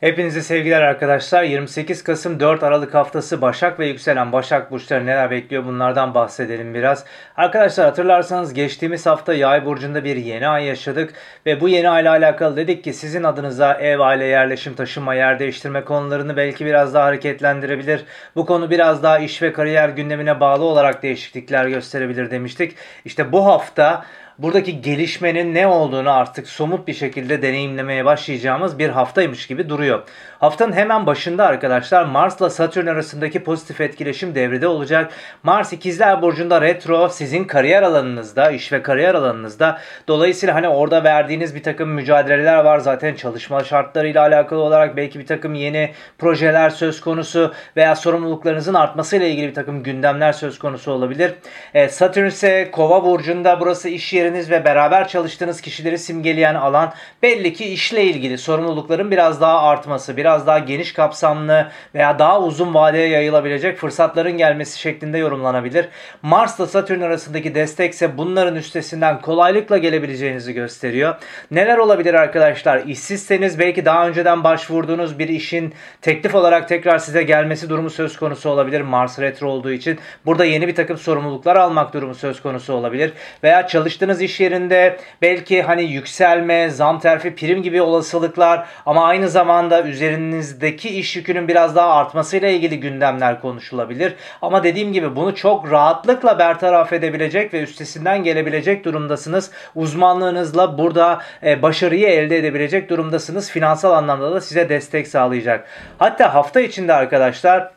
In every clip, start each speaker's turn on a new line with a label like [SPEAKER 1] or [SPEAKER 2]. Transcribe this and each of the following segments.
[SPEAKER 1] Hepinize sevgiler arkadaşlar. 28 Kasım 4 Aralık haftası Başak ve yükselen Başak burçları neler bekliyor bunlardan bahsedelim biraz. Arkadaşlar hatırlarsanız geçtiğimiz hafta Yay burcunda bir yeni ay yaşadık ve bu yeni ayla alakalı dedik ki sizin adınıza ev, aile, yerleşim, taşınma, yer değiştirme konularını belki biraz daha hareketlendirebilir. Bu konu biraz daha iş ve kariyer gündemine bağlı olarak değişiklikler gösterebilir demiştik. İşte bu hafta buradaki gelişmenin ne olduğunu artık somut bir şekilde deneyimlemeye başlayacağımız bir haftaymış gibi duruyor. Haftanın hemen başında arkadaşlar Mars'la Satürn arasındaki pozitif etkileşim devrede olacak. Mars ikizler burcunda retro sizin kariyer alanınızda, iş ve kariyer alanınızda. Dolayısıyla hani orada verdiğiniz bir takım mücadeleler var zaten çalışma şartlarıyla alakalı olarak belki bir takım yeni projeler söz konusu veya sorumluluklarınızın artmasıyla ilgili bir takım gündemler söz konusu olabilir. E, Satürn ise Kova burcunda burası iş yeriniz ve beraber çalıştığınız kişileri simgeleyen alan belli ki işle ilgili sorumlulukların biraz daha artması, biraz daha geniş kapsamlı veya daha uzun vadeye yayılabilecek fırsatların gelmesi şeklinde yorumlanabilir. Mars ile Satürn arasındaki destek ise bunların üstesinden kolaylıkla gelebileceğinizi gösteriyor. Neler olabilir arkadaşlar? İşsizseniz belki daha önceden başvurduğunuz bir işin teklif olarak tekrar size gelmesi durumu söz konusu olabilir. Mars retro olduğu için. Burada yeni bir takım sorumluluklar almak durumu söz konusu olabilir. Veya çalıştığınız iş yerinde belki hani yükselme, zam terfi, prim gibi olasılıklar ama aynı zamanda üzerinde üzerinizdeki iş yükünün biraz daha artmasıyla ilgili gündemler konuşulabilir. Ama dediğim gibi bunu çok rahatlıkla bertaraf edebilecek ve üstesinden gelebilecek durumdasınız. Uzmanlığınızla burada e, başarıyı elde edebilecek durumdasınız. Finansal anlamda da size destek sağlayacak. Hatta hafta içinde arkadaşlar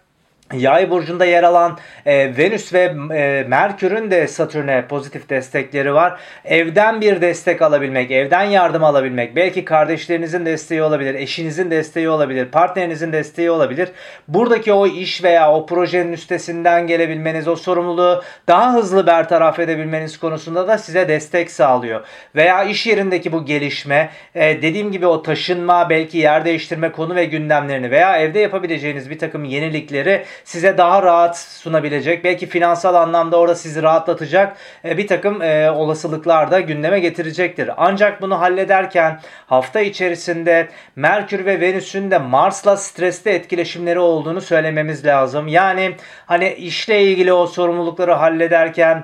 [SPEAKER 1] Yay burcunda yer alan e, Venüs ve e, Merkür'ün de Satürn'e pozitif destekleri var. Evden bir destek alabilmek, evden yardım alabilmek, belki kardeşlerinizin desteği olabilir, eşinizin desteği olabilir, partnerinizin desteği olabilir. Buradaki o iş veya o projenin üstesinden gelebilmeniz, o sorumluluğu daha hızlı bertaraf edebilmeniz konusunda da size destek sağlıyor. Veya iş yerindeki bu gelişme, e, dediğim gibi o taşınma, belki yer değiştirme konu ve gündemlerini veya evde yapabileceğiniz bir takım yenilikleri size daha rahat sunabilecek, belki finansal anlamda orada sizi rahatlatacak e, bir takım e, olasılıklar da gündeme getirecektir. Ancak bunu hallederken hafta içerisinde Merkür ve Venüs'ün de Mars'la stresli etkileşimleri olduğunu söylememiz lazım. Yani hani işle ilgili o sorumlulukları hallederken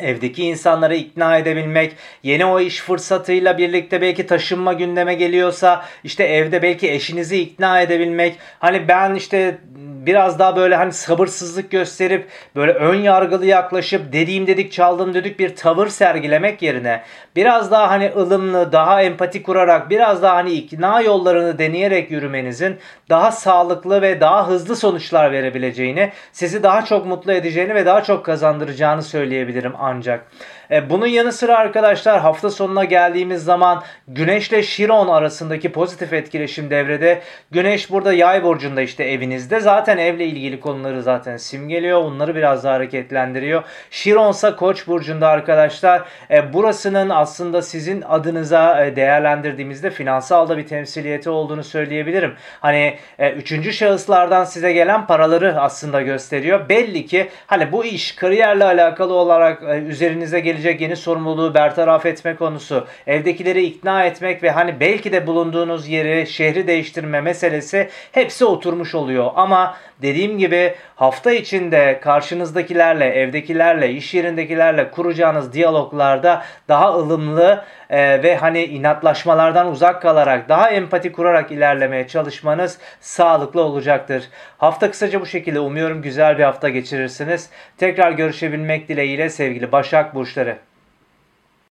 [SPEAKER 1] Evdeki insanları ikna edebilmek, yeni o iş fırsatıyla birlikte belki taşınma gündeme geliyorsa işte evde belki eşinizi ikna edebilmek. Hani ben işte biraz daha böyle hani sabırsızlık gösterip böyle ön yargılı yaklaşıp dediğim dedik çaldım dedik bir tavır sergilemek yerine biraz daha hani ılımlı, daha empati kurarak biraz daha hani ikna yollarını deneyerek yürümenizin daha sağlıklı ve daha hızlı sonuçlar verebileceğini, sizi daha çok mutlu edeceğini ve daha çok kazandıracağını söyleyebilirim ancak. E, bunun yanı sıra arkadaşlar hafta sonuna geldiğimiz zaman Güneş ile Şiron arasındaki pozitif etkileşim devrede. Güneş burada yay burcunda işte evinizde. Zaten evle ilgili konuları zaten simgeliyor. Onları biraz daha hareketlendiriyor. Şiron ise Koç burcunda arkadaşlar. E, burasının aslında sizin adınıza e, değerlendirdiğimizde finansal da bir temsiliyeti olduğunu söyleyebilirim. Hani e, üçüncü şahıslardan size gelen paraları aslında gösteriyor. Belli ki hani bu iş kariyerle alakalı olarak e, üzerinize gelecek yeni sorumluluğu bertaraf etme konusu, evdekileri ikna etmek ve hani belki de bulunduğunuz yeri, şehri değiştirme meselesi hepsi oturmuş oluyor. Ama dediğim gibi hafta içinde karşınızdakilerle, evdekilerle, iş yerindekilerle kuracağınız diyaloglarda daha ılımlı e, ve hani inatlaşmalardan uzak kalarak daha empati kurarak ilerlemeye çalışmanız sağlıklı olacaktır. Hafta kısaca bu şekilde umuyorum güzel bir hafta geçirirsiniz. Tekrar görüşebilmek dileğiyle sevgili Başak Burçları